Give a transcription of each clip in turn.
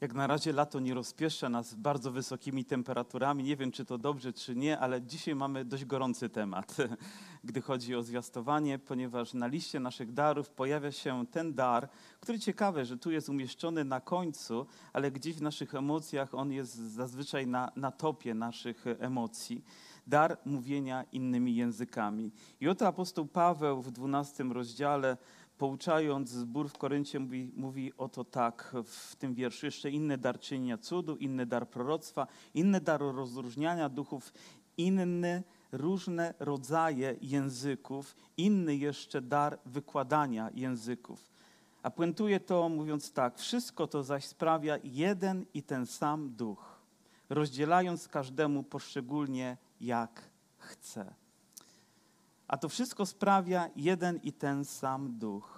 Jak na razie lato nie rozpieszcza nas bardzo wysokimi temperaturami. Nie wiem, czy to dobrze, czy nie, ale dzisiaj mamy dość gorący temat, gdy chodzi o zwiastowanie, ponieważ na liście naszych darów pojawia się ten dar, który ciekawe, że tu jest umieszczony na końcu, ale gdzieś w naszych emocjach on jest zazwyczaj na, na topie naszych emocji. Dar mówienia innymi językami. I oto apostoł Paweł w 12 rozdziale pouczając zbór w Koryncie, mówi, mówi oto tak w tym wierszu. Jeszcze inny dar czynienia cudu, inny dar proroctwa, inny dar rozróżniania duchów, inny różne rodzaje języków, inny jeszcze dar wykładania języków. A puentuje to mówiąc tak, wszystko to zaś sprawia jeden i ten sam duch, rozdzielając każdemu poszczególnie jak chce. A to wszystko sprawia jeden i ten sam duch,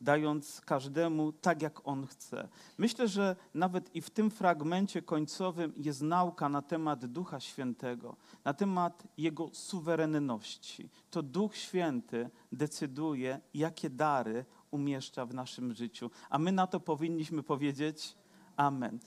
dając każdemu tak, jak on chce. Myślę, że nawet i w tym fragmencie końcowym jest nauka na temat Ducha Świętego, na temat jego suwerenności. To Duch Święty decyduje, jakie dary umieszcza w naszym życiu, a my na to powinniśmy powiedzieć Amen.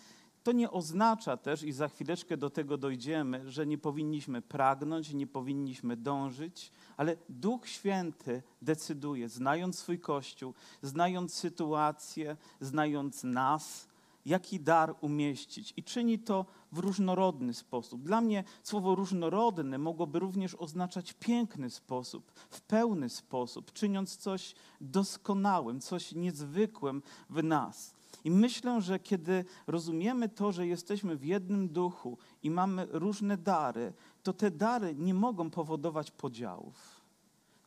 To nie oznacza też, i za chwileczkę do tego dojdziemy, że nie powinniśmy pragnąć, nie powinniśmy dążyć, ale Duch Święty decyduje, znając swój Kościół, znając sytuację, znając nas, jaki dar umieścić. I czyni to w różnorodny sposób. Dla mnie słowo różnorodny mogłoby również oznaczać piękny sposób, w pełny sposób, czyniąc coś doskonałym, coś niezwykłym w nas. I myślę, że kiedy rozumiemy to, że jesteśmy w jednym duchu i mamy różne dary, to te dary nie mogą powodować podziałów.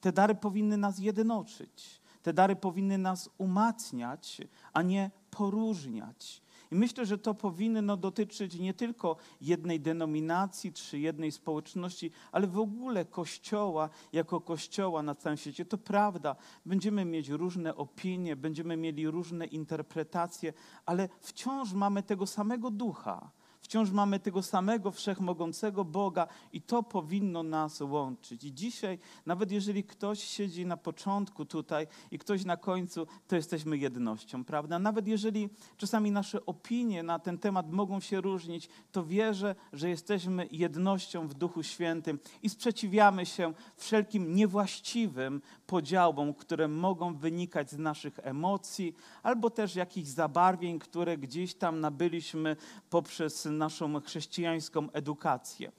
Te dary powinny nas jednoczyć. Te dary powinny nas umacniać, a nie poróżniać. I myślę, że to powinno dotyczyć nie tylko jednej denominacji czy jednej społeczności, ale w ogóle Kościoła jako Kościoła na całym świecie. To prawda, będziemy mieć różne opinie, będziemy mieli różne interpretacje, ale wciąż mamy tego samego ducha Wciąż mamy tego samego wszechmogącego Boga i to powinno nas łączyć. I dzisiaj, nawet jeżeli ktoś siedzi na początku tutaj i ktoś na końcu, to jesteśmy jednością, prawda? Nawet jeżeli czasami nasze opinie na ten temat mogą się różnić, to wierzę, że jesteśmy jednością w Duchu Świętym i sprzeciwiamy się wszelkim niewłaściwym podziałom, które mogą wynikać z naszych emocji albo też jakichś zabarwień, które gdzieś tam nabyliśmy poprzez naszą chrześcijańską edukację.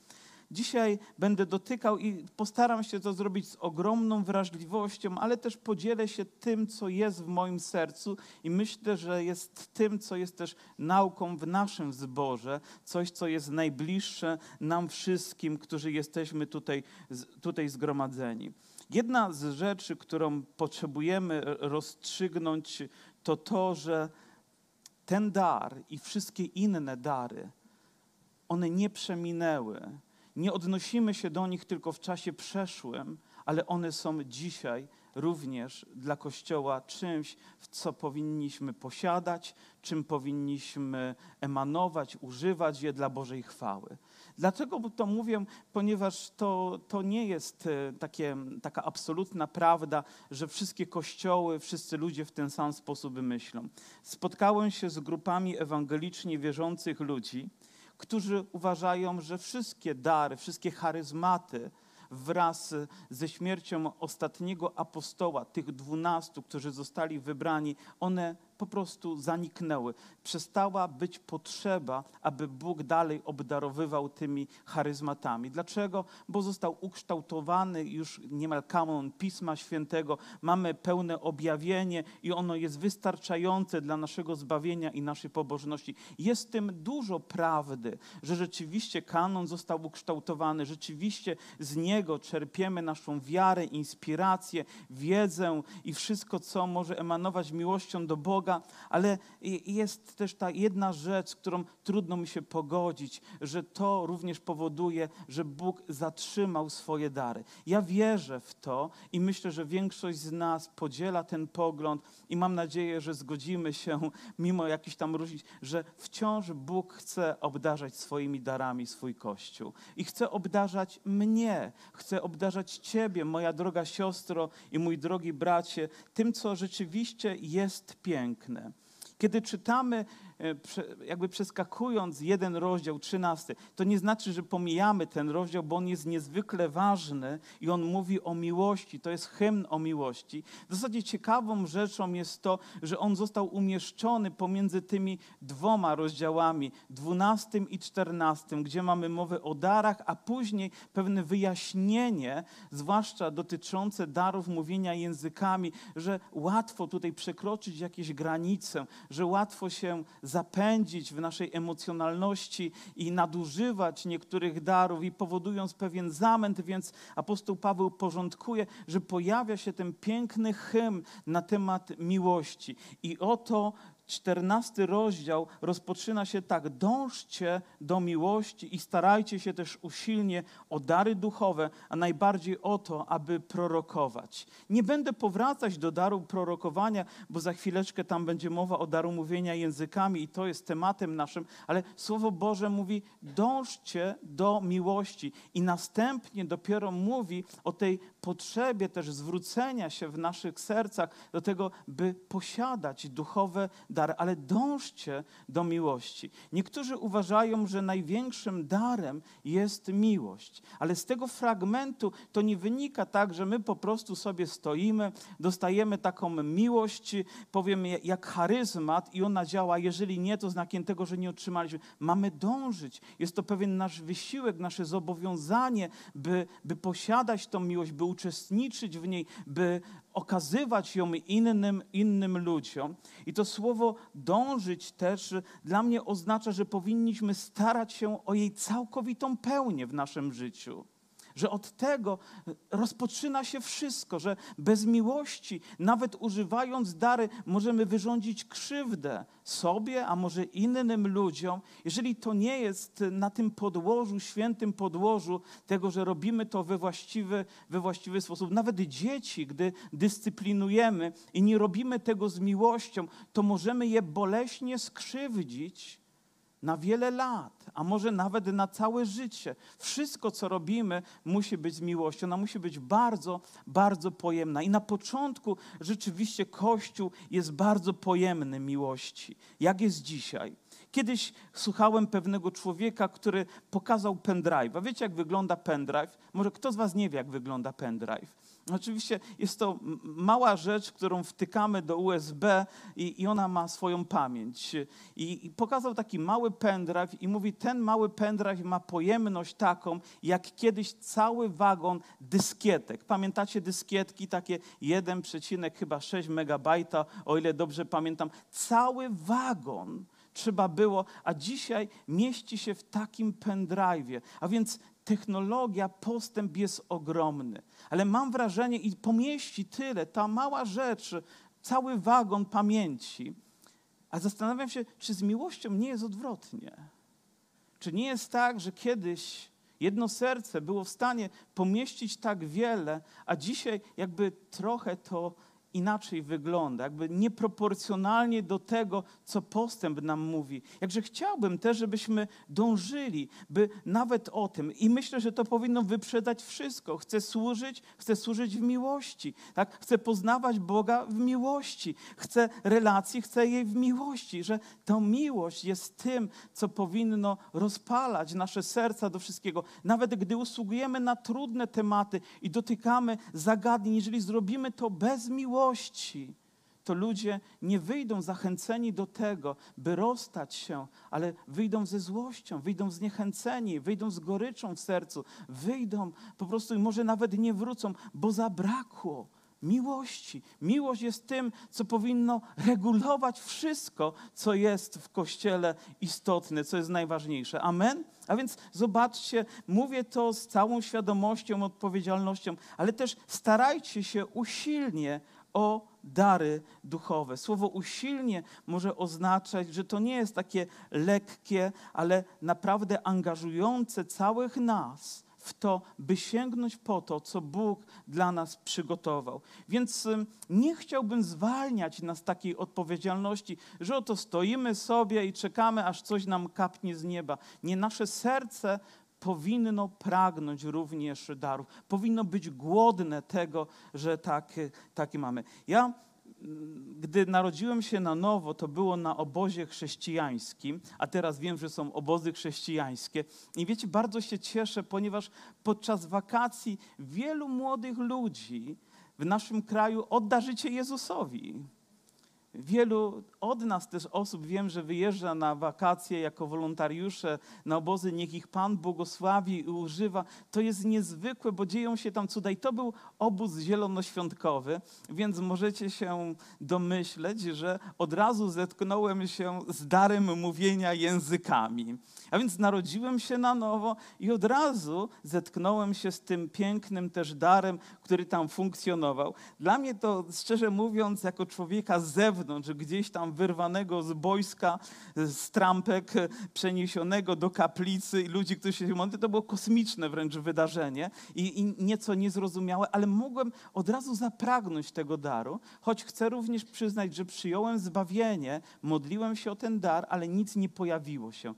Dzisiaj będę dotykał i postaram się to zrobić z ogromną wrażliwością, ale też podzielę się tym, co jest w moim sercu i myślę, że jest tym, co jest też nauką w naszym zborze, coś, co jest najbliższe nam wszystkim, którzy jesteśmy tutaj, tutaj zgromadzeni. Jedna z rzeczy, którą potrzebujemy rozstrzygnąć, to to, że ten dar i wszystkie inne dary, one nie przeminęły. Nie odnosimy się do nich tylko w czasie przeszłym, ale one są dzisiaj również dla Kościoła czymś, w co powinniśmy posiadać, czym powinniśmy emanować, używać je dla Bożej chwały. Dlaczego to mówię? Ponieważ to, to nie jest e, takie, taka absolutna prawda, że wszystkie kościoły, wszyscy ludzie w ten sam sposób myślą. Spotkałem się z grupami ewangelicznie wierzących ludzi, którzy uważają, że wszystkie dary, wszystkie charyzmaty wraz ze śmiercią ostatniego apostoła, tych dwunastu, którzy zostali wybrani, one po prostu zaniknęły. Przestała być potrzeba, aby Bóg dalej obdarowywał tymi charyzmatami. Dlaczego? Bo został ukształtowany już niemal kanon Pisma Świętego. Mamy pełne objawienie i ono jest wystarczające dla naszego zbawienia i naszej pobożności. Jest w tym dużo prawdy, że rzeczywiście kanon został ukształtowany, rzeczywiście z niego czerpiemy naszą wiarę, inspirację, wiedzę i wszystko, co może emanować miłością do Boga Boga, ale jest też ta jedna rzecz, z którą trudno mi się pogodzić, że to również powoduje, że Bóg zatrzymał swoje dary. Ja wierzę w to i myślę, że większość z nas podziela ten pogląd i mam nadzieję, że zgodzimy się, mimo jakichś tam różnic, że wciąż Bóg chce obdarzać swoimi darami swój Kościół. I chce obdarzać mnie, chce obdarzać Ciebie, moja droga siostro i mój drogi bracie, tym, co rzeczywiście jest piękne piękne. Kiedy czytamy, jakby przeskakując jeden rozdział, trzynasty, to nie znaczy, że pomijamy ten rozdział, bo on jest niezwykle ważny i on mówi o miłości. To jest hymn o miłości. W zasadzie ciekawą rzeczą jest to, że on został umieszczony pomiędzy tymi dwoma rozdziałami, dwunastym i czternastym, gdzie mamy mowę o darach, a później pewne wyjaśnienie, zwłaszcza dotyczące darów mówienia językami, że łatwo tutaj przekroczyć jakieś granice, że łatwo się zapędzić w naszej emocjonalności i nadużywać niektórych darów i powodując pewien zamęt, więc apostoł Paweł porządkuje, że pojawia się ten piękny hymn na temat miłości. I oto czternasty rozdział rozpoczyna się tak: dążcie do miłości i starajcie się też usilnie o dary duchowe, a najbardziej o to, aby prorokować. Nie będę powracać do daru prorokowania, bo za chwileczkę tam będzie mowa o daru mówienia językami i to jest tematem naszym, ale Słowo Boże mówi: dążcie do miłości i następnie dopiero mówi o tej potrzebie też zwrócenia się w naszych sercach do tego, by posiadać duchowe dary, ale dążcie do miłości. Niektórzy uważają, że największym darem jest miłość, ale z tego fragmentu to nie wynika tak, że my po prostu sobie stoimy, dostajemy taką miłość, powiem jak charyzmat i ona działa, jeżeli nie, to znakiem tego, że nie otrzymaliśmy. Mamy dążyć. Jest to pewien nasz wysiłek, nasze zobowiązanie, by, by posiadać tą miłość, by uczestniczyć w niej, by okazywać ją innym, innym ludziom. I to słowo dążyć też dla mnie oznacza, że powinniśmy starać się o jej całkowitą pełnię w naszym życiu że od tego rozpoczyna się wszystko, że bez miłości, nawet używając dary, możemy wyrządzić krzywdę sobie, a może innym ludziom, jeżeli to nie jest na tym podłożu, świętym podłożu tego, że robimy to we właściwy, we właściwy sposób. Nawet dzieci, gdy dyscyplinujemy i nie robimy tego z miłością, to możemy je boleśnie skrzywdzić na wiele lat, a może nawet na całe życie. Wszystko, co robimy, musi być z miłością. Ona musi być bardzo, bardzo pojemna. I na początku rzeczywiście Kościół jest bardzo pojemny miłości. Jak jest dzisiaj? Kiedyś słuchałem pewnego człowieka, który pokazał pendrive. A wiecie, jak wygląda pendrive? Może kto z Was nie wie, jak wygląda pendrive? Oczywiście jest to mała rzecz, którą wtykamy do USB i, i ona ma swoją pamięć. I, I, pokazał taki mały pendrive i mówi, ten mały pendrive ma pojemność taką, jak kiedyś cały wagon dyskietek. Pamiętacie dyskietki, takie 1, chyba 6 megabajta, o ile dobrze pamiętam. Cały wagon trzeba było, a dzisiaj mieści się w takim pendrive'ie. A więc technologia, postęp jest ogromny. Ale mam wrażenie, i pomieści tyle, ta mała rzecz, cały wagon pamięci. A zastanawiam się, czy z miłością nie jest odwrotnie. Czy nie jest tak, że kiedyś jedno serce było w stanie pomieścić tak wiele, a dzisiaj jakby trochę to inaczej wygląda, jakby nieproporcjonalnie do tego, co postęp nam mówi. Jakże chciałbym też, żebyśmy dążyli, by nawet o tym, i myślę, że to powinno wyprzedać wszystko. Chcę służyć, chcę służyć w miłości, tak? chcę poznawać Boga w miłości, chcę relacji, chcę jej w miłości, że ta miłość jest tym, co powinno rozpalać nasze serca do wszystkiego. Nawet gdy usługujemy na trudne tematy i dotykamy zagadnień, jeżeli zrobimy to bez miłości, to ludzie nie wyjdą zachęceni do tego, by rozstać się, ale wyjdą ze złością, wyjdą zniechęceni, wyjdą z goryczą w sercu, wyjdą po prostu i może nawet nie wrócą, bo zabrakło miłości. Miłość jest tym, co powinno regulować wszystko, co jest w Kościele istotne, co jest najważniejsze. Amen? A więc zobaczcie, mówię to z całą świadomością, odpowiedzialnością, ale też starajcie się usilnie o dary duchowe. Słowo usilnie może oznaczać, że to nie jest takie lekkie, ale naprawdę angażujące całych nas w to, by sięgnąć po to, co Bóg dla nas przygotował. Więc nie chciałbym zwalniać nas z takiej odpowiedzialności, że oto stoimy sobie i czekamy, aż coś nam kapnie z nieba. Nie nasze serce powinno pragnąć również darów. Powinno być głodne tego, że tak, takie mamy. Ja gdy narodziłem się na nowo, to było na obozie chrześcijańskim, a teraz wiem, że są obozy chrześcijańskie. I wiecie, bardzo się cieszę, ponieważ podczas wakacji wielu młodych ludzi w naszym kraju odda życie Jezusowi. Wielu od nas też osób wiem, że wyjeżdża na wakacje jako wolontariusze na obozy, niech ich Pan błogosławi i używa. To jest niezwykłe, bo dzieją się tam cuda. I to był obóz zielonoświątkowy, więc możecie się domyśleć, że od razu zetknąłem się z darem mówienia językami. A więc narodziłem się na nowo i od razu zetknąłem się z tym pięknym też darem, który tam funkcjonował. Dla mnie to, szczerze mówiąc, jako człowieka z zewnątrz, gdzieś tam wyrwanego z boiska, z trampek, przeniesionego do kaplicy i ludzi, którzy się modlili, to było kosmiczne wręcz wydarzenie i, i nieco niezrozumiałe, ale mogłem od razu zapragnąć tego daru, choć chcę również przyznać, że przyjąłem zbawienie, modliłem się o ten dar, ale nic nie pojawiło się.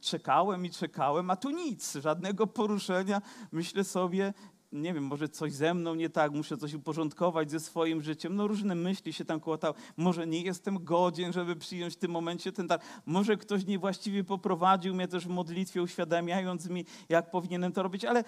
Czekałem i czekałem, a tu nic, żadnego poruszenia. Myślę sobie, nie wiem, może coś ze mną nie tak, muszę coś uporządkować ze swoim życiem. No różne myśli się tam kołatały. Może nie jestem godzien, żeby przyjąć w tym momencie ten dar. Może ktoś niewłaściwie poprowadził mnie też w modlitwie, uświadamiając mi, jak powinienem to robić, ale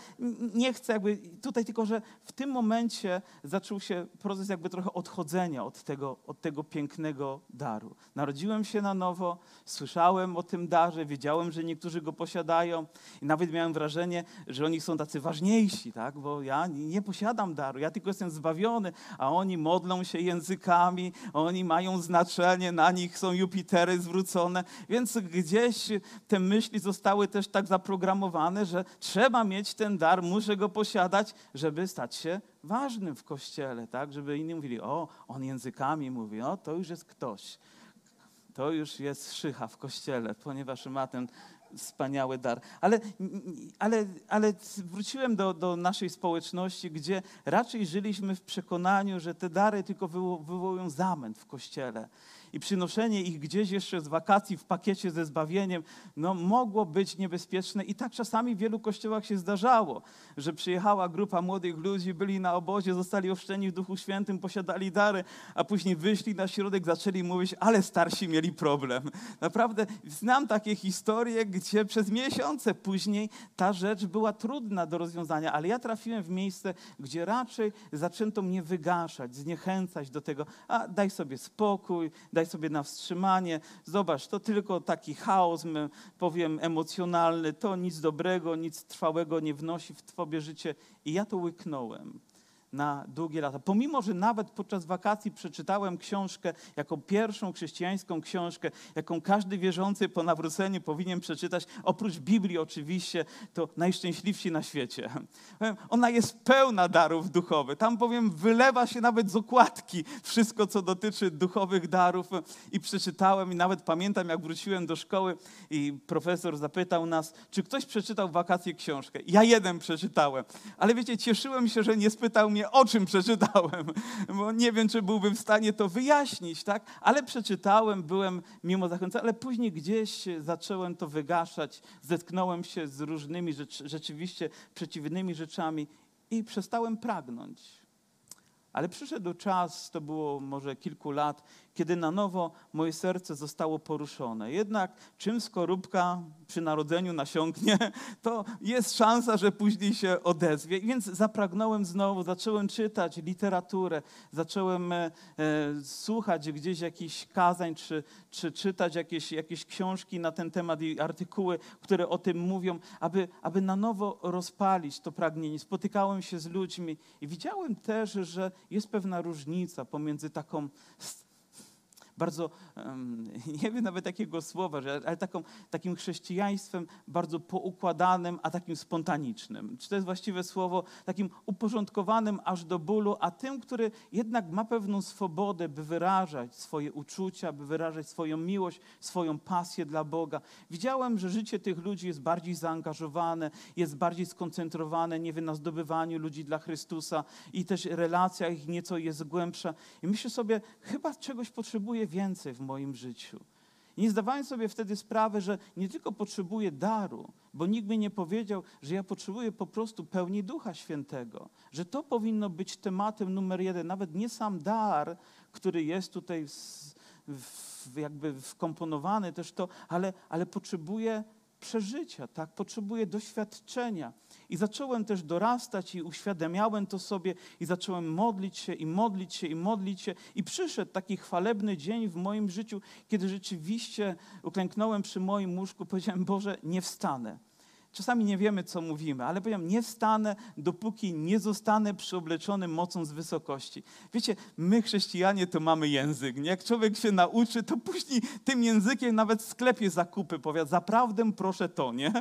nie chcę jakby tutaj tylko, że w tym momencie zaczął się proces jakby trochę odchodzenia od tego, od tego pięknego daru. Narodziłem się na nowo, słyszałem o tym darze, wiedziałem, że niektórzy go posiadają i nawet miałem wrażenie, że oni są tacy ważniejsi, tak? Bo bo ja nie posiadam daru, ja tylko jestem zbawiony, a oni modlą się językami, oni mają znaczenie, na nich są Jupitery zwrócone, więc gdzieś te myśli zostały też tak zaprogramowane, że trzeba mieć ten dar, muszę go posiadać, żeby stać się ważnym w kościele, tak? Żeby inni mówili, o, on językami mówi, o, to już jest ktoś. To już jest szycha w kościele, ponieważ ma ten wspaniały dar. Ale, ale, ale wróciłem do, do naszej społeczności, gdzie raczej żyliśmy w przekonaniu, że te dary tylko wywołują zamęt w kościele i przynoszenie ich gdzieś jeszcze z wakacji w pakiecie ze zbawieniem, no mogło być niebezpieczne i tak czasami w wielu kościołach się zdarzało, że przyjechała grupa młodych ludzi, byli na obozie, zostali ochrzczeni w Duchu Świętym, posiadali dary, a później wyszli na środek, zaczęli mówić, ale starsi mieli problem. Naprawdę znam takie historie, gdzie przez miesiące później ta rzecz była trudna do rozwiązania, ale ja trafiłem w miejsce, gdzie raczej zaczęto mnie wygaszać, zniechęcać do tego, a daj sobie spokój, daj daj sobie na wstrzymanie. Zobacz, to tylko taki chaos, powiem, emocjonalny, to nic dobrego, nic trwałego nie wnosi w Twoje życie. I ja to łyknąłem na długie lata. Pomimo, że nawet podczas wakacji przeczytałem książkę jako pierwszą chrześcijańską książkę, jaką każdy wierzący po nawróceniu powinien przeczytać, oprócz Biblii oczywiście, to najszczęśliwsi na świecie. Ona jest pełna darów duchowych. Tam powiem, wylewa się nawet z okładki wszystko, co dotyczy duchowych darów. I przeczytałem i nawet pamiętam, jak wróciłem do szkoły i profesor zapytał nas, czy ktoś przeczytał w wakacje książkę. Ja jeden przeczytałem. Ale wiecie, cieszyłem się, że nie spytał mnie, o czym przeczytałem, bo nie wiem, czy byłbym w stanie to wyjaśnić, tak? Ale przeczytałem, byłem mimo zachęcony, ale później gdzieś zacząłem to wygaszać, zetknąłem się z różnymi rzecz, rzeczywiście przeciwnymi rzeczami i przestałem pragnąć. Ale przyszedł czas, to było może kilku lat, kiedy na nowo moje serce zostało poruszone. Jednak czym skorupka przy narodzeniu nasiąknie, to jest szansa, że później się odezwie. Więc zapragnąłem znowu, zacząłem czytać literaturę, zacząłem e, słuchać gdzieś jakichś kazań, czy, czy czytać jakieś, jakieś książki na ten temat i artykuły, które o tym mówią, aby, aby na nowo rozpalić to pragnienie. Spotykałem się z ludźmi i widziałem też, że jest pewna różnica pomiędzy taką bardzo, nie wiem nawet takiego słowa, ale taką, takim chrześcijaństwem bardzo poukładanym, a takim spontanicznym. Czy to jest właściwe słowo? Takim uporządkowanym aż do bólu, a tym, który jednak ma pewną swobodę, by wyrażać swoje uczucia, by wyrażać swoją miłość, swoją pasję dla Boga. Widziałem, że życie tych ludzi jest bardziej zaangażowane, jest bardziej skoncentrowane, nie wiem, na zdobywaniu ludzi dla Chrystusa i też relacja ich nieco jest głębsza. I myślę sobie, chyba czegoś potrzebuję więcej w moim życiu. I nie zdawałem sobie wtedy sprawy, że nie tylko potrzebuję daru, bo nikt mi nie powiedział, że ja potrzebuję po prostu pełni Ducha Świętego, że to powinno być tematem numer jeden, nawet nie sam dar, który jest tutaj jakby wkomponowany też to, ale, ale potrzebuję przeżycia, tak? Potrzebuję doświadczenia. I zacząłem też dorastać i uświadamiałem to sobie i zacząłem modlić się i modlić się i modlić się. I przyszedł taki chwalebny dzień w moim życiu, kiedy rzeczywiście uklęknąłem przy moim łóżku, powiedziałem, Boże, nie wstanę Czasami nie wiemy, co mówimy, ale powiem, nie wstanę, dopóki nie zostanę przyobleczony mocą z wysokości. Wiecie, my chrześcijanie to mamy język. Nie? Jak człowiek się nauczy, to później tym językiem nawet w sklepie zakupy powie, zaprawdę proszę to, nie?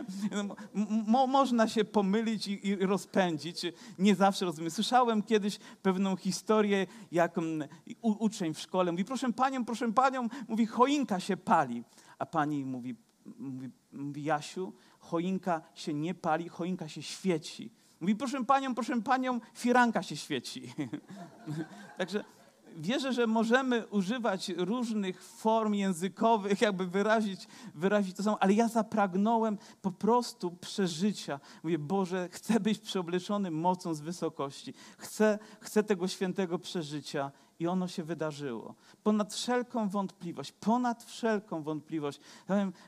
Mo można się pomylić i, i, rozpędzić. Nie zawsze rozumiem. Słyszałem kiedyś pewną historię, jak um, uczeń w szkole mówi, proszę panią, proszę panią, mówi, choinka się pali. A pani mówi, mówi, mówi Jasiu, choinka się nie pali, choinka się świeci. Mówi, proszę panią, proszę panią, firanka się świeci. Także wierzę, że możemy używać różnych form językowych, jakby wyrazić, wyrazić to samo, ale ja zapragnąłem po prostu przeżycia. Mówię, Boże, chcę być przeobleczony mocą z wysokości. Chcę, chcę tego świętego przeżycia i ono się wydarzyło. Ponad wszelką wątpliwość, ponad wszelką wątpliwość,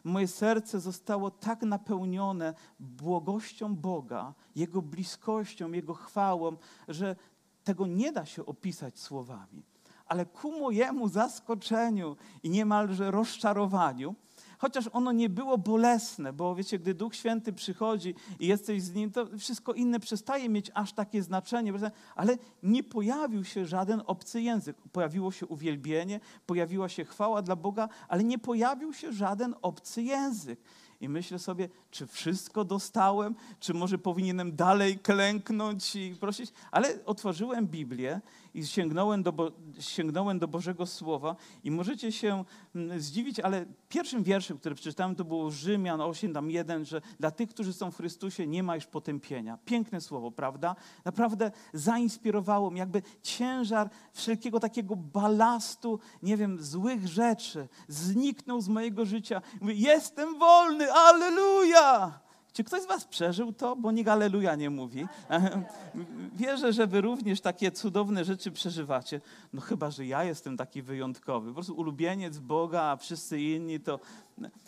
moje serce zostało tak napełnione błogością Boga, Jego bliskością, Jego chwałą, że tego nie da się opisać słowami. Ale ku mojemu zaskoczeniu i niemalże rozczarowaniu, chociaż ono nie było bolesne, bo wiecie, gdy Duch Święty przychodzi i jesteś z Nim, to wszystko inne przestaje mieć aż takie znaczenie, ale nie pojawił się żaden obcy język. Pojawiło się uwielbienie, pojawiła się chwała dla Boga, ale nie pojawił się żaden obcy język. I myślę sobie, czy wszystko dostałem, czy może powinienem dalej klęknąć i prosić. Ale otworzyłem Biblię i sięgnąłem do, Bo sięgnąłem do Bożego Słowa i możecie się mm, zdziwić, ale pierwszym wierszem, który przeczytałem, to było Rzymian 8, tam 1, że dla tych, którzy są w Chrystusie, nie ma już potępienia. Piękne słowo, prawda? Naprawdę zainspirowało mnie, jakby ciężar wszelkiego takiego balastu, nie wiem, złych rzeczy zniknął z mojego życia. Mówię, jestem wolny, aleluja! Czy ktoś z Was przeżył to? Bo nikt aleluja nie mówi. Wierzę, że Wy również takie cudowne rzeczy przeżywacie. No chyba, że ja jestem taki wyjątkowy. Po prostu ulubieniec Boga, a wszyscy inni to...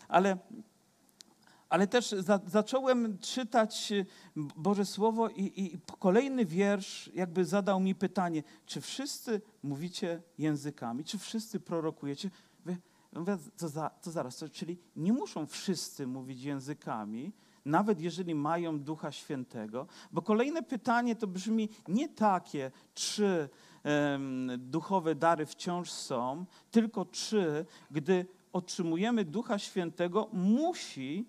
Ale, ale też za, zacząłem czytać Boże Słowo i, i kolejny wiersz jakby zadał mi pytanie, czy wszyscy mówicie językami? Czy wszyscy prorokujecie? Wy, to, za, to zaraz, to, czyli nie muszą wszyscy mówić językami, nawet jeżeli mają Ducha Świętego. Bo kolejne pytanie to brzmi nie takie, czy um, duchowe dary wciąż są, tylko czy, gdy otrzymujemy Ducha Świętego, musi,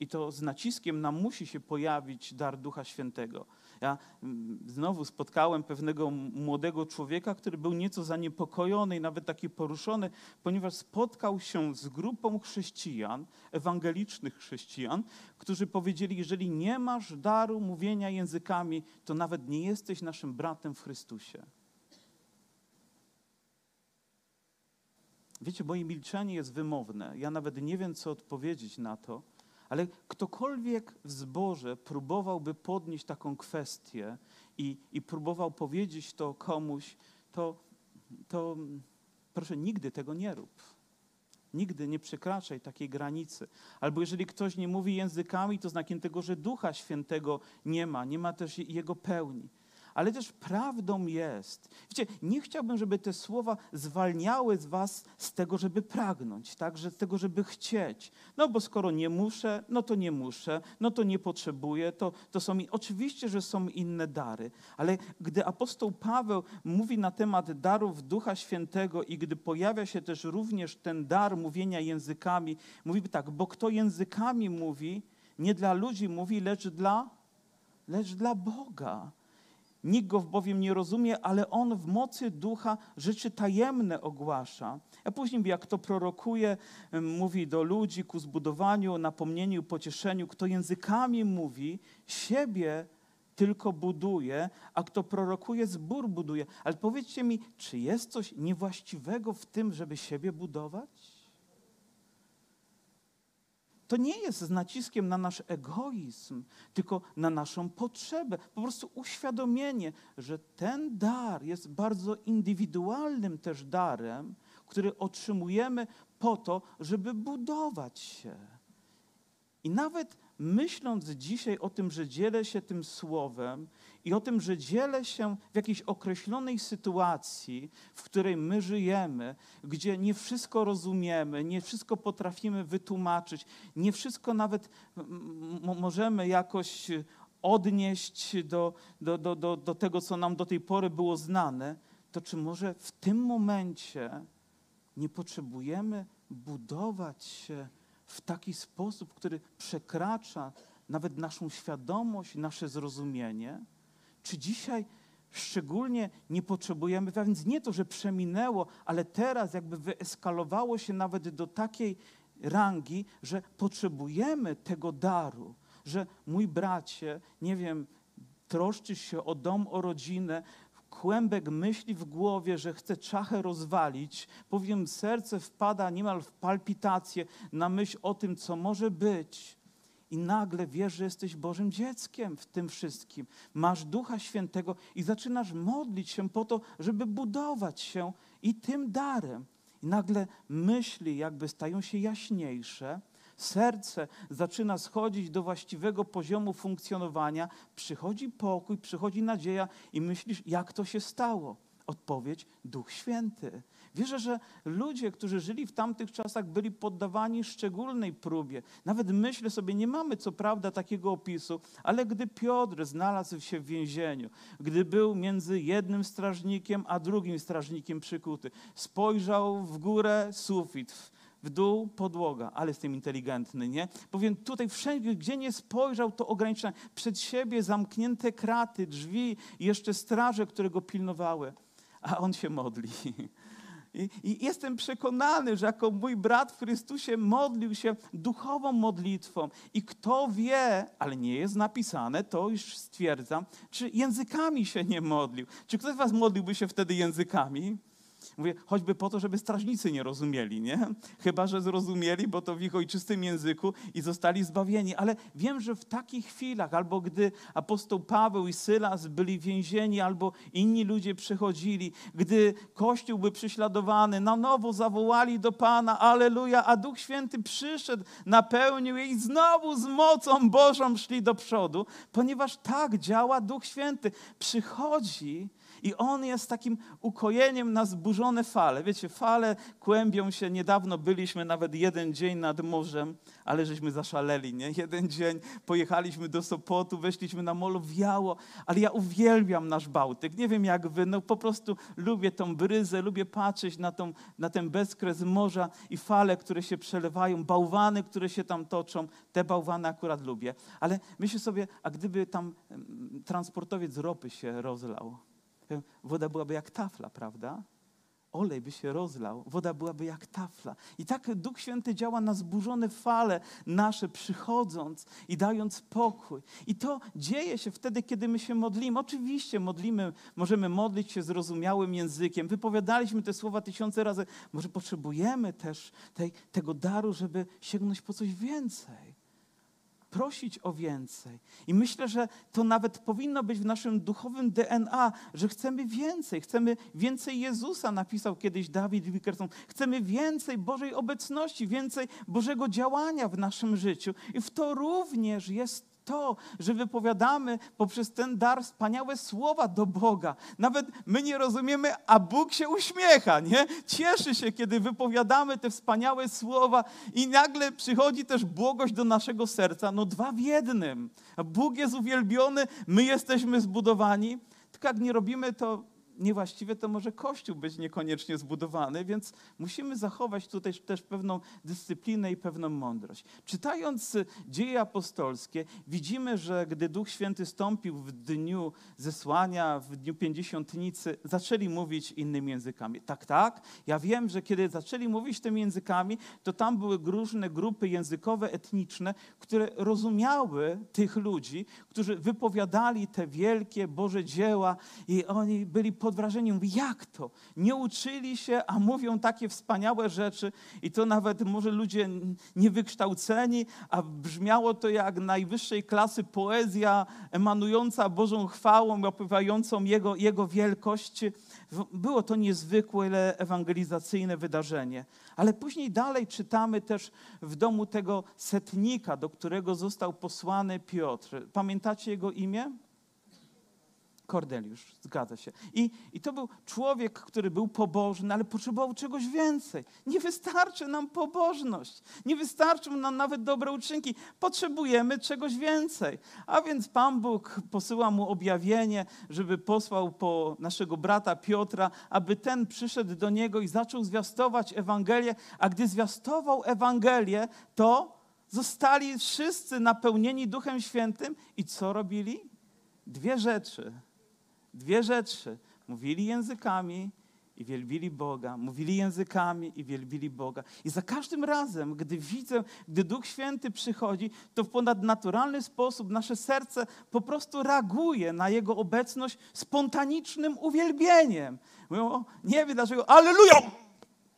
i to z naciskiem na musi się pojawić dar Ducha Świętego. Ja mm, znowu spotkałem pewnego młodego człowieka, który był nieco zaniepokojony i nawet taki poruszony, ponieważ spotkał się z grupą chrześcijan, ewangelicznych chrześcijan, którzy powiedzieli: Jeżeli nie masz daru mówienia językami, to nawet nie jesteś naszym bratem w Chrystusie. Wiecie, moje milczenie jest wymowne. Ja nawet nie wiem, co odpowiedzieć na to ale ktokolwiek w zborze próbowałby podnieść taką kwestię i, i próbował powiedzieć to komuś, to, to proszę, nigdy tego nie rób. Nigdy nie przekraczaj takiej granicy. Albo jeżeli ktoś nie mówi językami, to znakiem tego, że Ducha Świętego nie ma, nie ma też Jego pełni ale też prawdą jest. Wiecie, nie chciałbym, żeby te słowa zwalniały z was z tego, żeby pragnąć, tak? Że z tego, żeby chcieć. No bo skoro nie muszę, no to nie muszę, no to nie potrzebuję, to, to są... Oczywiście, że są inne dary, ale gdy apostoł Paweł mówi na temat darów Ducha Świętego i gdy pojawia się też również ten dar mówienia językami, mówi tak, bo kto językami mówi, nie dla ludzi mówi, lecz dla, lecz dla Boga. Nikt go bowiem nie rozumie, ale on w mocy ducha rzeczy tajemne ogłasza. A później, jak to prorokuje, mówi do ludzi ku zbudowaniu, napomnieniu, pocieszeniu. Kto językami mówi, siebie tylko buduje, a kto prorokuje, zbór buduje. Ale powiedzcie mi, czy jest coś niewłaściwego w tym, żeby siebie budować? To nie jest z naciskiem na nasz egoizm, tylko na naszą potrzebę. Po prostu uświadomienie, że ten dar jest bardzo indywidualnym też darem, który otrzymujemy po to, żeby budować się. I nawet myśląc dzisiaj o tym, że dzielę się tym słowem i o tym, że dzielę się w jakiejś określonej sytuacji, w której my żyjemy, gdzie nie wszystko rozumiemy, nie wszystko potrafimy wytłumaczyć, nie wszystko nawet możemy jakoś odnieść do, do, do, do, do tego, co nam do tej pory było znane, to czy może w tym momencie nie potrzebujemy budować się w taki sposób, który przekracza nawet naszą świadomość, nasze zrozumienie? Czy dzisiaj szczególnie nie potrzebujemy, a więc nie to, że przeminęło, ale teraz jakby wyeskalowało się nawet do takiej rangi, że potrzebujemy tego daru, że mój bracie, nie wiem, troszczysz się o dom, o rodzinę, kłębek myśli w głowie, że chce czachę rozwalić, powiem, serce wpada niemal w palpitację na myśl o tym, co może być. I nagle wiesz, że jesteś Bożym dzieckiem w tym wszystkim. Masz Ducha Świętego i zaczynasz modlić się po to, żeby budować się i tym darem. I nagle myśli jakby stają się jaśniejsze, serce zaczyna schodzić do właściwego poziomu funkcjonowania, przychodzi pokój, przychodzi nadzieja i myślisz, jak to się stało? Odpowiedź Duch Święty. Wierzę, że ludzie, którzy żyli w tamtych czasach, byli poddawani szczególnej próbie. Nawet myślę sobie, nie mamy co prawda takiego opisu, ale gdy Piotr znalazł się w więzieniu, gdy był między jednym strażnikiem a drugim strażnikiem przykuty, spojrzał w górę sufit, w dół podłoga, ale jestem inteligentny, nie? Powiem tutaj wszędzie, gdzie nie spojrzał, to ograniczenia. Przed siebie zamknięte kraty, drzwi i jeszcze straże, które go pilnowały. A on się modli. I, I, jestem przekonany, że jako mój brat w Chrystusie modlił się duchową modlitwą. I kto wie, ale nie jest napisane, to już stwierdzam, czy językami się nie modlił. Czy ktoś z Was modliłby się wtedy językami? Mówię, choćby po to, żeby strażnicy nie rozumieli, nie? Chyba, że zrozumieli, bo to w ich ojczystym języku i zostali zbawieni. Ale wiem, że w takich chwilach, albo gdy apostoł Paweł i Sylas byli więzieni, albo inni ludzie przychodzili, gdy Kościół był prześladowany, na nowo zawołali do Pana, aleluja, a Duch Święty przyszedł, napełnił je i znowu z mocą Bożą szli do przodu, ponieważ tak działa Duch Święty. Przychodzi i on jest takim ukojeniem na zburzone fale. Wiecie, fale kłębią się. Niedawno byliśmy nawet jeden dzień nad morzem, ale żeśmy zaszaleli, nie? Jeden dzień pojechaliśmy do Sopotu, weszliśmy na molo, wiało, ale ja uwielbiam nasz Bałtyk. Nie wiem jak wy, no po prostu lubię tą bryzę, lubię patrzeć na, tą, na ten bezkres morza i fale, które się przelewają, bałwany, które się tam toczą. Te bałwany akurat lubię. Ale myślę sobie, a gdyby tam transportowiec ropy się rozlał, woda byłaby jak tafla, prawda? Olej by się rozlał, woda byłaby jak tafla. I tak Duch Święty działa na zburzone fale nasze, przychodząc i dając pokój. I to dzieje się wtedy, kiedy my się modlimy. Oczywiście modlimy, możemy modlić się zrozumiałym językiem. Wypowiadaliśmy te słowa tysiące razy. Może potrzebujemy też tej, tego daru, żeby sięgnąć po coś więcej prosić o więcej. I myślę, że to nawet powinno być w naszym duchowym DNA, że chcemy więcej, chcemy więcej Jezusa, napisał kiedyś Dawid Wickerson. Chcemy więcej Bożej obecności, więcej Bożego działania w naszym życiu. I w to również jest to, że wypowiadamy poprzez ten dar wspaniałe słowa do Boga. Nawet my nie rozumiemy, a Bóg się uśmiecha, nie? Cieszy się, kiedy wypowiadamy te wspaniałe słowa i nagle przychodzi też błogość do naszego serca. No dwa w jednym. Bóg jest uwielbiony, my jesteśmy zbudowani. Tylko jak nie robimy to niewłaściwie, to może Kościół być niekoniecznie zbudowany, więc musimy zachować tutaj też pewną dyscyplinę i pewną mądrość. Czytając dzieje apostolskie, widzimy, że gdy Duch Święty stąpił w dniu zesłania, w dniu pięćdziesiątnicy, zaczęli mówić innymi językami. Tak, tak, ja wiem, że kiedy zaczęli mówić tymi językami, to tam były różne grupy językowe, etniczne, które rozumiały tych ludzi, którzy wypowiadali te wielkie Boże dzieła i oni byli pod wrażeniem, mówi, jak to? Nie uczyli się, a mówią takie wspaniałe rzeczy i to nawet może ludzie niewykształceni, a brzmiało to jak najwyższej klasy poezja emanująca Bożą chwałą, opływającą Jego, Jego wielkość. Było to niezwykłe ewangelizacyjne wydarzenie. Ale później dalej czytamy też w domu tego setnika, do którego został posłany Piotr. Pamiętacie jego imię? Korneliusz, zgadza się. I, I to był człowiek, który był pobożny, ale potrzebował czegoś więcej. Nie wystarczy nam pobożność, nie wystarczą nam nawet dobre uczynki. Potrzebujemy czegoś więcej. A więc Pan Bóg posyła mu objawienie, żeby posłał po naszego brata Piotra, aby ten przyszedł do niego i zaczął zwiastować Ewangelię. A gdy zwiastował Ewangelię, to zostali wszyscy napełnieni Duchem Świętym i co robili? Dwie rzeczy Dwie rzeczy. Mówili językami i wielbili Boga. Mówili językami i wielbili Boga. I za każdym razem, gdy widzę, gdy Duch Święty przychodzi, to w ponadnaturalny sposób nasze serce po prostu reaguje na Jego obecność spontanicznym uwielbieniem. Mówią, nie wiem dlaczego, aleluja!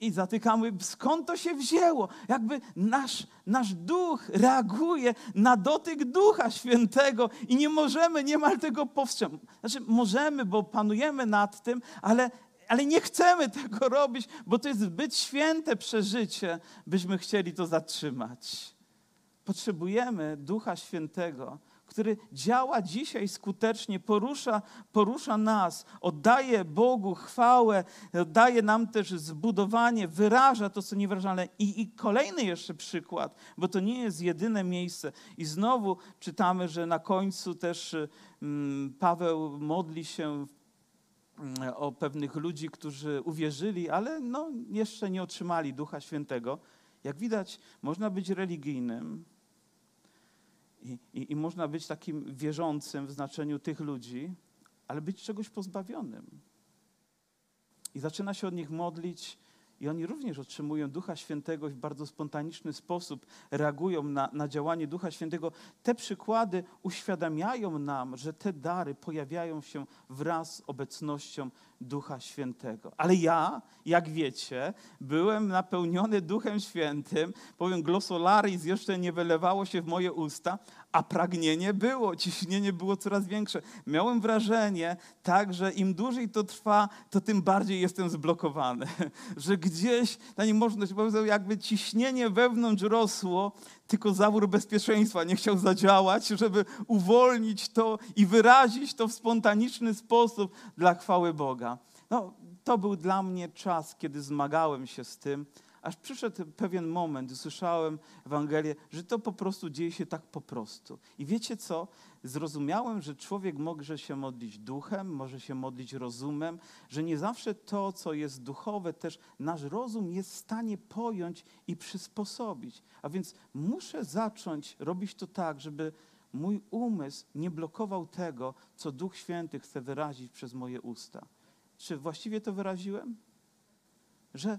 I zatykamy, skąd to się wzięło. Jakby nasz, nasz duch reaguje na dotyk Ducha Świętego i nie możemy niemal tego powstrzymać. Znaczy, możemy, bo panujemy nad tym, ale, ale nie chcemy tego robić, bo to jest zbyt święte przeżycie, byśmy chcieli to zatrzymać. Potrzebujemy Ducha Świętego, który działa dzisiaj skutecznie, porusza, porusza nas, oddaje Bogu chwałę, daje nam też zbudowanie, wyraża to, co niewyrażalne. I, I kolejny jeszcze przykład, bo to nie jest jedyne miejsce. I znowu czytamy, że na końcu też mm, Paweł modli się mm, o pewnych ludzi, którzy uwierzyli, ale no, jeszcze nie otrzymali Ducha Świętego. Jak widać, można być religijnym, i, i, I można być takim wierzącym w znaczeniu tych ludzi, ale być czegoś pozbawionym. I zaczyna się od nich modlić, i oni również otrzymują Ducha Świętego w bardzo spontaniczny sposób, reagują na, na działanie Ducha Świętego. Te przykłady uświadamiają nam, że te dary pojawiają się wraz z obecnością Ducha Świętego. Ale ja, jak wiecie, byłem napełniony Duchem Świętym, powiem, glosolaris jeszcze nie wylewało się w moje usta, a pragnienie było, ciśnienie było coraz większe. Miałem wrażenie, tak, że im dłużej to trwa, to tym bardziej jestem zblokowany. Że gdzieś, ta niemożność, jakby ciśnienie wewnątrz rosło, tylko zawór bezpieczeństwa nie chciał zadziałać, żeby uwolnić to i wyrazić to w spontaniczny sposób dla chwały Boga. No, to był dla mnie czas, kiedy zmagałem się z tym, aż przyszedł pewien moment, usłyszałem Ewangelię, że to po prostu dzieje się tak po prostu. I wiecie co? Zrozumiałem, że człowiek może się modlić duchem, może się modlić rozumem, że nie zawsze to, co jest duchowe, też nasz rozum jest w stanie pojąć i przysposobić. A więc muszę zacząć robić to tak, żeby mój umysł nie blokował tego, co Duch Święty chce wyrazić przez moje usta. Czy właściwie to wyraziłem? Że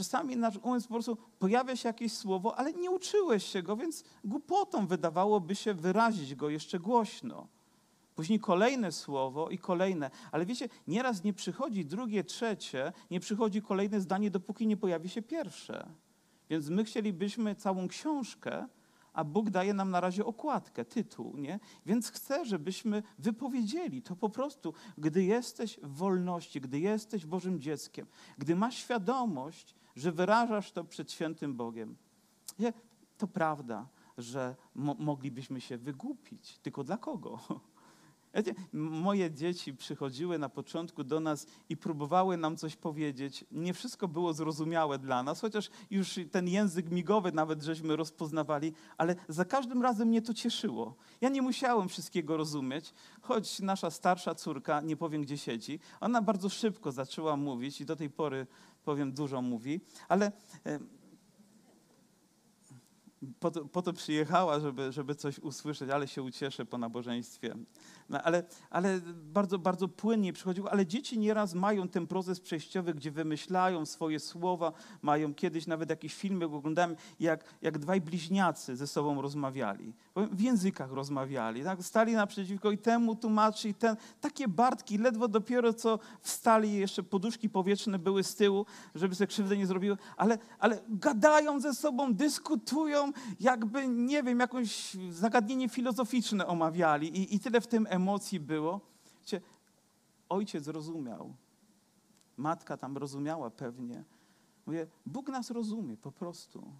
Czasami nasz umysł po prostu pojawia się jakieś słowo, ale nie uczyłeś się go, więc głupotą wydawałoby się wyrazić go jeszcze głośno. Później kolejne słowo i kolejne. Ale wiecie, nieraz nie przychodzi drugie, trzecie, nie przychodzi kolejne zdanie, dopóki nie pojawi się pierwsze. Więc my chcielibyśmy całą książkę, a Bóg daje nam na razie okładkę, tytuł, nie? Więc chcę, żebyśmy wypowiedzieli to po prostu, gdy jesteś w wolności, gdy jesteś Bożym dzieckiem, gdy masz świadomość, że wyrażasz to przed świętym Bogiem. Nie, to prawda, że mo moglibyśmy się wygłupić, tylko dla kogo? Moje dzieci przychodziły na początku do nas i próbowały nam coś powiedzieć. Nie wszystko było zrozumiałe dla nas, chociaż już ten język migowy nawet żeśmy rozpoznawali, ale za każdym razem mnie to cieszyło. Ja nie musiałem wszystkiego rozumieć, choć nasza starsza córka, nie powiem gdzie siedzi, ona bardzo szybko zaczęła mówić i do tej pory powiem, dużo mówi, ale po to, po to przyjechała, żeby, żeby coś usłyszeć, ale się ucieszę po nabożeństwie. No, ale, ale bardzo, bardzo płynnie przychodziło. Ale dzieci nieraz mają ten proces przejściowy, gdzie wymyślają swoje słowa, mają kiedyś nawet jakieś filmy, oglądałem, jak, jak dwaj bliźniacy ze sobą rozmawiali. W językach rozmawiali. Tak? Stali naprzeciwko i temu tłumaczy, i ten. Takie Bartki, ledwo dopiero co wstali, jeszcze poduszki powietrzne były z tyłu, żeby sobie krzywdę nie zrobiły, ale, ale gadają ze sobą, dyskutują, jakby, nie wiem, jakieś zagadnienie filozoficzne omawiali i, i tyle w tym emocji było. Wiecie, ojciec rozumiał, matka tam rozumiała pewnie. Mówię, Bóg nas rozumie po prostu.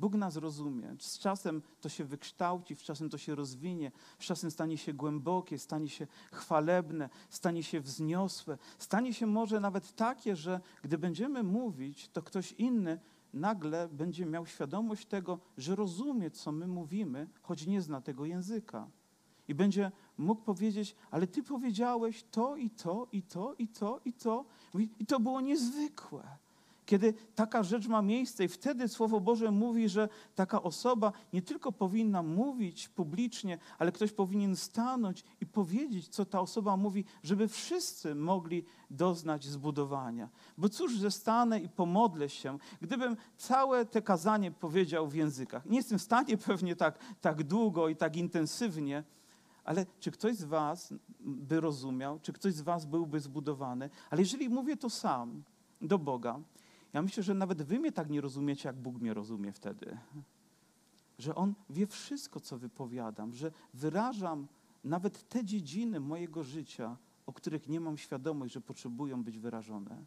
Bóg nas rozumie. Z czasem to się wykształci, z czasem to się rozwinie, z czasem stanie się głębokie, stanie się chwalebne, stanie się wzniosłe, stanie się może nawet takie, że gdy będziemy mówić, to ktoś inny nagle będzie miał świadomość tego, że rozumie, co my mówimy, choć nie zna tego języka. I będzie mógł powiedzieć, ale ty powiedziałeś to i to, i to, i to, i to. I to było niezwykłe. Kiedy taka rzecz ma miejsce i wtedy Słowo Boże mówi, że taka osoba nie tylko powinna mówić publicznie, ale ktoś powinien stanąć i powiedzieć, co ta osoba mówi, żeby wszyscy mogli doznać zbudowania. Bo cóż, że stanę i pomodlę się, gdybym całe te kazanie powiedział w językach. Nie jestem w stanie pewnie tak, tak długo i tak intensywnie, ale czy ktoś z Was by rozumiał, czy ktoś z Was byłby zbudowany? Ale jeżeli mówię to sam do Boga, ja myślę, że nawet wy mnie tak nie rozumiecie, jak Bóg mnie rozumie wtedy. Że On wie wszystko, co wypowiadam, że wyrażam nawet te dziedziny mojego życia, o których nie mam świadomość, że potrzebują być wyrażone.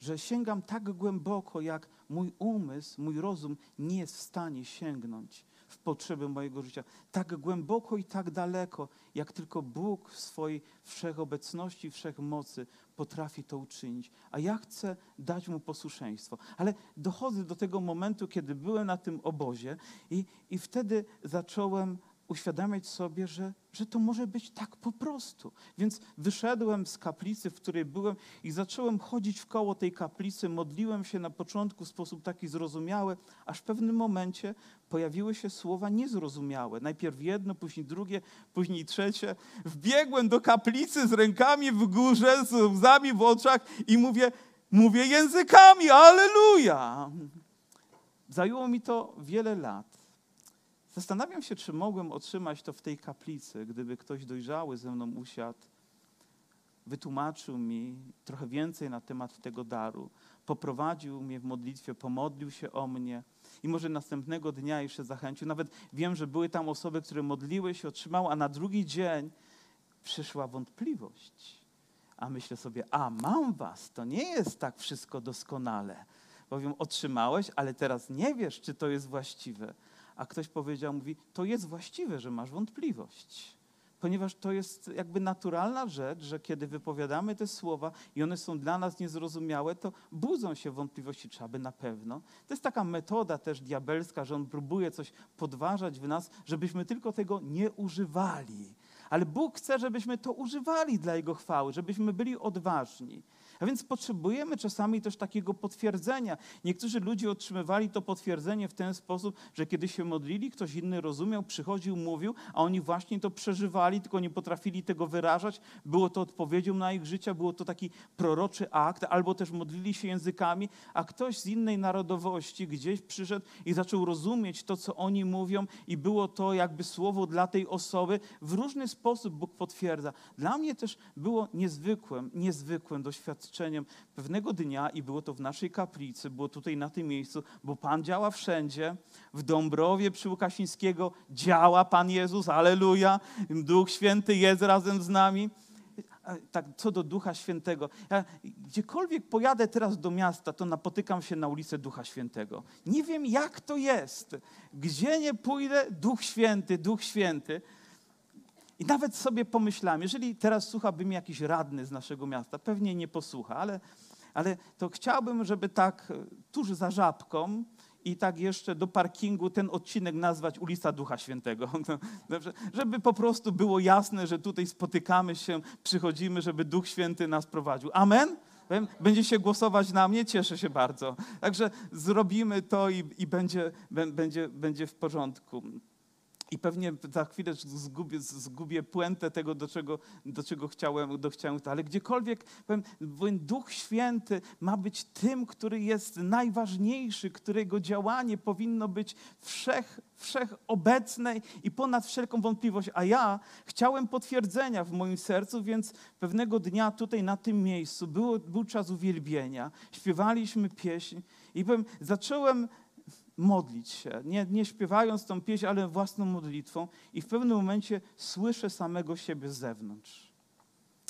Że sięgam tak głęboko, jak mój umysł, mój rozum nie jest w stanie sięgnąć w potrzeby mojego życia. Tak głęboko i tak daleko, jak tylko Bóg w swojej wszechobecności, wszechmocy potrafi to uczynić. A ja chcę dać Mu posłuszeństwo. Ale dochodzę do tego momentu, kiedy byłem na tym obozie i, i wtedy zacząłem uświadamiać sobie, że, że to może być tak po prostu. Więc wyszedłem z kaplicy, w której byłem i zacząłem chodzić w koło tej kaplicy, modliłem się na początku w sposób taki zrozumiały, aż w pewnym momencie pojawiły się słowa niezrozumiałe. Najpierw jedno, później drugie, później trzecie. Wbiegłem do kaplicy z rękami w górze, z łzami w oczach i mówię, mówię językami, aleluja! Zajęło mi to wiele lat. Zastanawiam się, czy mogłem otrzymać to w tej kaplicy, gdyby ktoś dojrzały ze mną usiadł, wytłumaczył mi trochę więcej na temat tego daru, poprowadził mnie w modlitwie, pomodlił się o mnie i może następnego dnia jeszcze zachęcił. Nawet wiem, że były tam osoby, które modliły się, otrzymały, a na drugi dzień przyszła wątpliwość. A myślę sobie, a mam was, to nie jest tak wszystko doskonale. Bowiem otrzymałeś, ale teraz nie wiesz, czy to jest właściwe a ktoś powiedział, mówi, to jest właściwe, że masz wątpliwość. Ponieważ to jest jakby naturalna rzecz, że kiedy wypowiadamy te słowa i one są dla nas niezrozumiałe, to budzą się wątpliwości, czy aby na pewno. To jest taka metoda też diabelska, że on próbuje coś podważać w nas, żebyśmy tylko tego nie używali. Ale Bóg chce, żebyśmy to używali dla Jego chwały, żebyśmy byli odważni. A więc potrzebujemy czasami też takiego potwierdzenia. Niektórzy ludzie otrzymywali to potwierdzenie w ten sposób, że kiedy się modlili, ktoś inny rozumiał, przychodził, mówił, a oni właśnie to przeżywali, tylko nie potrafili tego wyrażać. Było to odpowiedzią na ich życie, było to taki proroczy akt, albo też modlili się językami, a ktoś z innej narodowości gdzieś przyszedł i zaczął rozumieć to, co oni mówią, i było to jakby słowo dla tej osoby. W różny sposób Bóg potwierdza. Dla mnie też było niezwykłym, niezwykłym doświadczeniem doświadczeniem pewnego dnia i było to w naszej kaplicy, było tutaj na tym miejscu, bo Pan działa wszędzie. W Dąbrowie przy Łukasińskiego działa Pan Jezus, aleluja. Duch Święty jest razem z nami. Tak, co do Ducha Świętego. Ja, gdziekolwiek pojadę teraz do miasta, to napotykam się na ulicę Ducha Świętego. Nie wiem, jak to jest. Gdzie nie pójdę, Duch Święty, Duch Święty. I nawet sobie pomyślałem, jeżeli teraz słuchałby mnie jakiś radny z naszego miasta, pewnie nie posłucha, ale, ale to chciałbym, żeby tak e, tuż za żabką i tak jeszcze do parkingu ten odcinek nazwać ulica Ducha Świętego. Dobrze? Żeby po prostu było jasne, że tutaj spotykamy się, przychodzimy, żeby Duch Święty nas prowadził. Amen? Będzie się głosować na mnie, cieszę się bardzo. Także zrobimy to i, i będzie, bę- będzie, będzie w porządku. I pewnie za chwilę zgubię, zgubię puentę tego, do czego, do czego chciałem, do chciałem. Ale gdziekolwiek, powiem, Duch Święty ma być tym, który jest najważniejszy, którego działanie powinno być wszech, wszechobecne i ponad wszelką wątpliwość. A ja chciałem potwierdzenia w moim sercu, więc pewnego dnia tutaj na tym miejscu było, był czas uwielbienia. Śpiewaliśmy pieśń i powiem, zacząłem modlić się, nie, nie śpiewając tą pieśń, ale własną modlitwą i w pewnym momencie słyszę samego siebie z zewnątrz.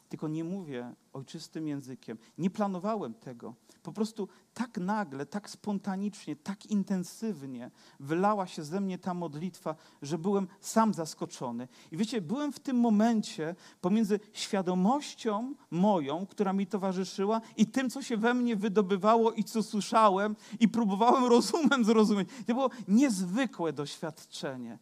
Tylko nie mówię ojczystym językiem. Nie planowałem tego. Po prostu tak nagle, tak spontanicznie, tak intensywnie wylała się ze mnie ta modlitwa, że byłem sam zaskoczony. I wiecie, byłem w tym momencie pomiędzy świadomością moją, która mi towarzyszyła, i tym, co się we mnie wydobywało i co słyszałem, i próbowałem rozumem zrozumieć. To było niezwykłe doświadczenie.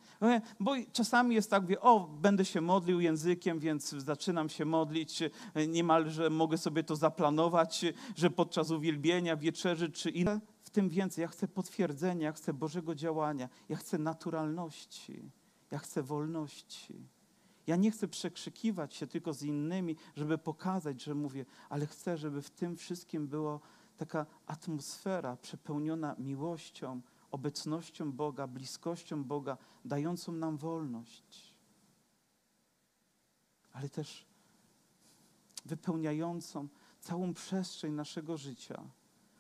Bo czasami jest tak, wie, o, będę się modlił językiem, więc zaczynam się modlić, niemalże mogę sobie to zaplanować, że podczas uwielbienia, wieczerzy czy inne. W tym więcej. Ja chcę potwierdzenia, ja chcę Bożego działania, ja chcę naturalności, ja chcę wolności. Ja nie chcę przekrzykiwać się tylko z innymi, żeby pokazać, że mówię, ale chcę, żeby w tym wszystkim była taka atmosfera przepełniona miłością, obecnością Boga, bliskością Boga, dającą nam wolność. Ale też wypełniającą całą przestrzeń naszego życia,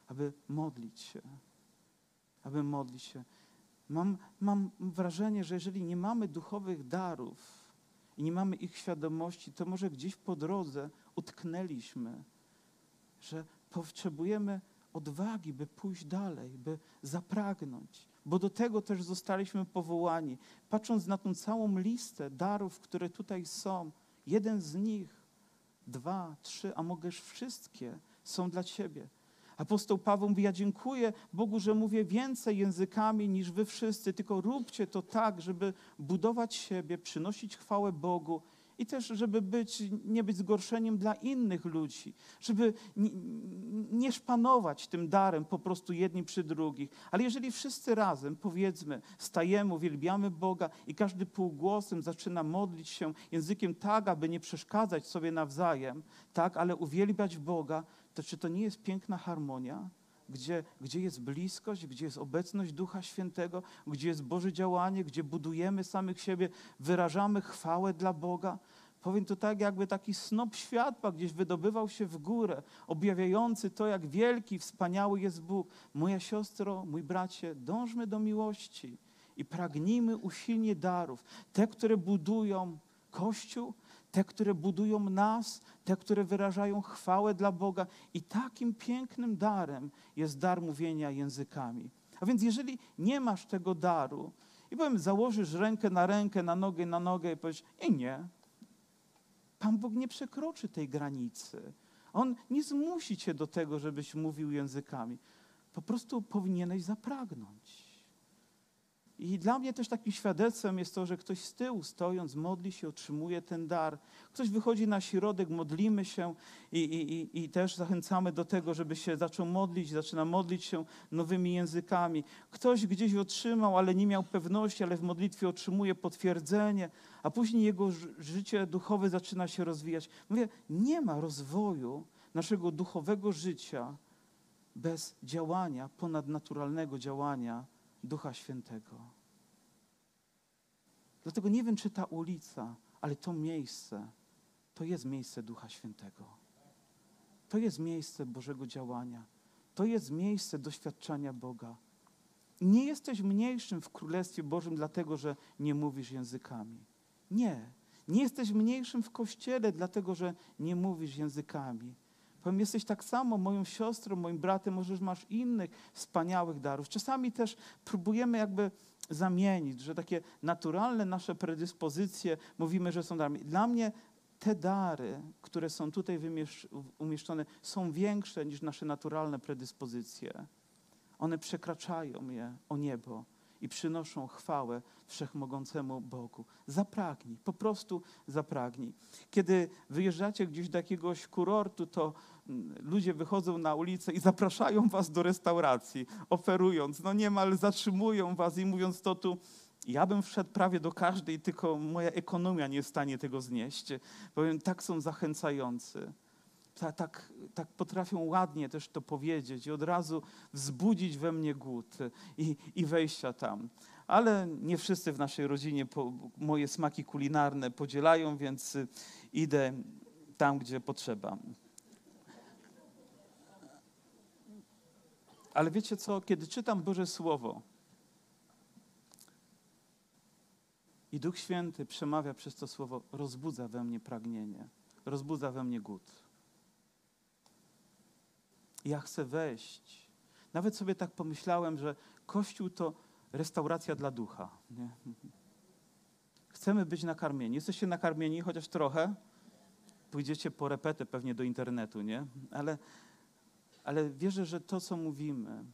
aby modlić się, aby modlić się. Mam, mam wrażenie, że jeżeli nie mamy duchowych darów i nie mamy ich świadomości, to może gdzieś po drodze utknęliśmy, że potrzebujemy odwagi, by pójść dalej, by zapragnąć, bo do tego też zostaliśmy powołani. Patrząc na tą całą listę darów, które tutaj są, jeden z nich dwa, trzy, a mogę wszystkie są dla Ciebie. Apostoł Paweł mówi, ja dziękuję Bogu, że mówię więcej językami niż wy wszyscy, tylko róbcie to tak, żeby budować siebie, przynosić chwałę Bogu i też, żeby być, nie być zgorszeniem dla innych ludzi, żeby nie, nie szpanować tym darem po prostu jedni przy drugich. Ale jeżeli wszyscy razem, powiedzmy, stajemy, uwielbiamy Boga i każdy półgłosem zaczyna modlić się językiem tak, aby nie przeszkadzać sobie nawzajem, tak, ale uwielbiać Boga, to czy to nie jest piękna harmonia? Gdzie, gdzie jest bliskość, gdzie jest obecność Ducha Świętego, gdzie jest Boże działanie, gdzie budujemy samych siebie, wyrażamy chwałę dla Boga. Powiem to tak, jakby taki snop światła gdzieś wydobywał się w górę, objawiający to, jak wielki, wspaniały jest Bóg. Moja siostro, mój bracie, dążmy do miłości i pragnijmy usilnie darów, te, które budują Kościół, te, które budują nas, te, które wyrażają chwałę dla Boga. I takim pięknym darem jest dar mówienia językami. A więc jeżeli nie masz tego daru, i powiem, założysz rękę na rękę, na nogę na nogę i powiesz, i nie, Pan Bóg nie przekroczy tej granicy. On nie zmusi cię do tego, żebyś mówił językami. Po prostu powinieneś zapragnąć. I dla mnie też takim świadectwem jest to, że ktoś z tyłu stojąc modli się, otrzymuje ten dar. Ktoś wychodzi na środek, modlimy się i, i, i też zachęcamy do tego, żeby się zaczął modlić, zaczyna modlić się nowymi językami. Ktoś gdzieś otrzymał, ale nie miał pewności, ale w modlitwie otrzymuje potwierdzenie, a później jego życie duchowe zaczyna się rozwijać. Mówię, nie ma rozwoju naszego duchowego życia bez działania, ponadnaturalnego działania Ducha Świętego. Dlatego nie wiem, czy ta ulica, ale to miejsce, to jest miejsce Ducha Świętego. To jest miejsce Bożego działania. To jest miejsce doświadczenia Boga. Nie jesteś mniejszym w Królestwie Bożym, dlatego że nie mówisz językami. Nie. Nie jesteś mniejszym w kościele, dlatego że nie mówisz językami. Powiem, jesteś tak samo moją siostrą, moim bratem, możesz masz innych wspaniałych darów. Czasami też próbujemy jakby zamienić, że takie naturalne nasze predyspozycje mówimy, że są darami. Dla mnie te dary, które są tutaj umieszczone, są większe niż nasze naturalne predyspozycje. One przekraczają je o niebo. I przynoszą chwałę wszechmogącemu Bogu. Zapragnij, po prostu zapragnij. Kiedy wyjeżdżacie gdzieś do jakiegoś kurortu, to mm, ludzie wychodzą na ulicę i zapraszają was do restauracji, oferując, no niemal zatrzymują was i mówiąc to tu, ja bym wszedł prawie do każdej, tylko moja ekonomia nie jest w stanie tego znieść. Powiem, tak są zachęcający. Ta- Tak, tak potrafią ładnie też to powiedzieć i od razu wzbudzić we mnie głód i, i wejścia tam. Ale nie wszyscy w naszej rodzinie po, moje smaki kulinarne podzielają, więc y, idę tam, gdzie potrzeba. Ale wiecie co, kiedy czytam Boże Słowo i Duch Święty przemawia przez to Słowo, rozbudza we mnie pragnienie, rozbudza we mnie głód. Ja chcę wejść. Nawet sobie tak pomyślałem, że Kościół to restauracja dla ducha. Nie? Chcemy być nakarmieni. Jesteście nakarmieni chociaż trochę? Pójdziecie po repetę pewnie do internetu, nie? Ale, ale wierzę, że to, co mówimy,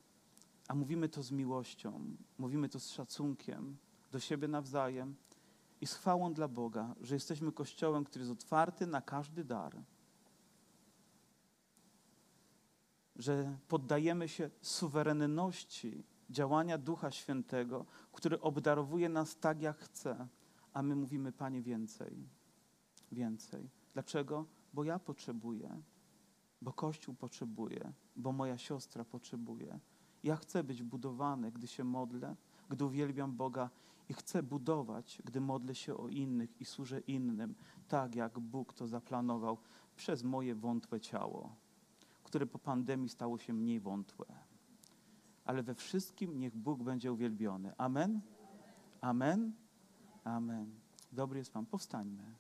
a mówimy to z miłością, mówimy to z szacunkiem do siebie nawzajem i z chwałą dla Boga, że jesteśmy Kościołem, który jest otwarty na każdy dar. Że poddajemy się suwerenności działania Ducha Świętego, który obdarowuje nas tak, jak chce, a my mówimy, Panie, więcej, więcej. Dlaczego? Bo ja potrzebuję, bo Kościół potrzebuje, bo moja siostra potrzebuje. Ja chcę być budowany, gdy się modlę, gdy uwielbiam Boga i chcę budować, gdy modlę się o innych i służę innym, tak jak Bóg to zaplanował przez moje wątłe ciało które po pandemii stało się mniej wątłe. Ale we wszystkim niech Bóg będzie uwielbiony. Amen? Amen? Amen. Dobry jest Pan. Powstańmy.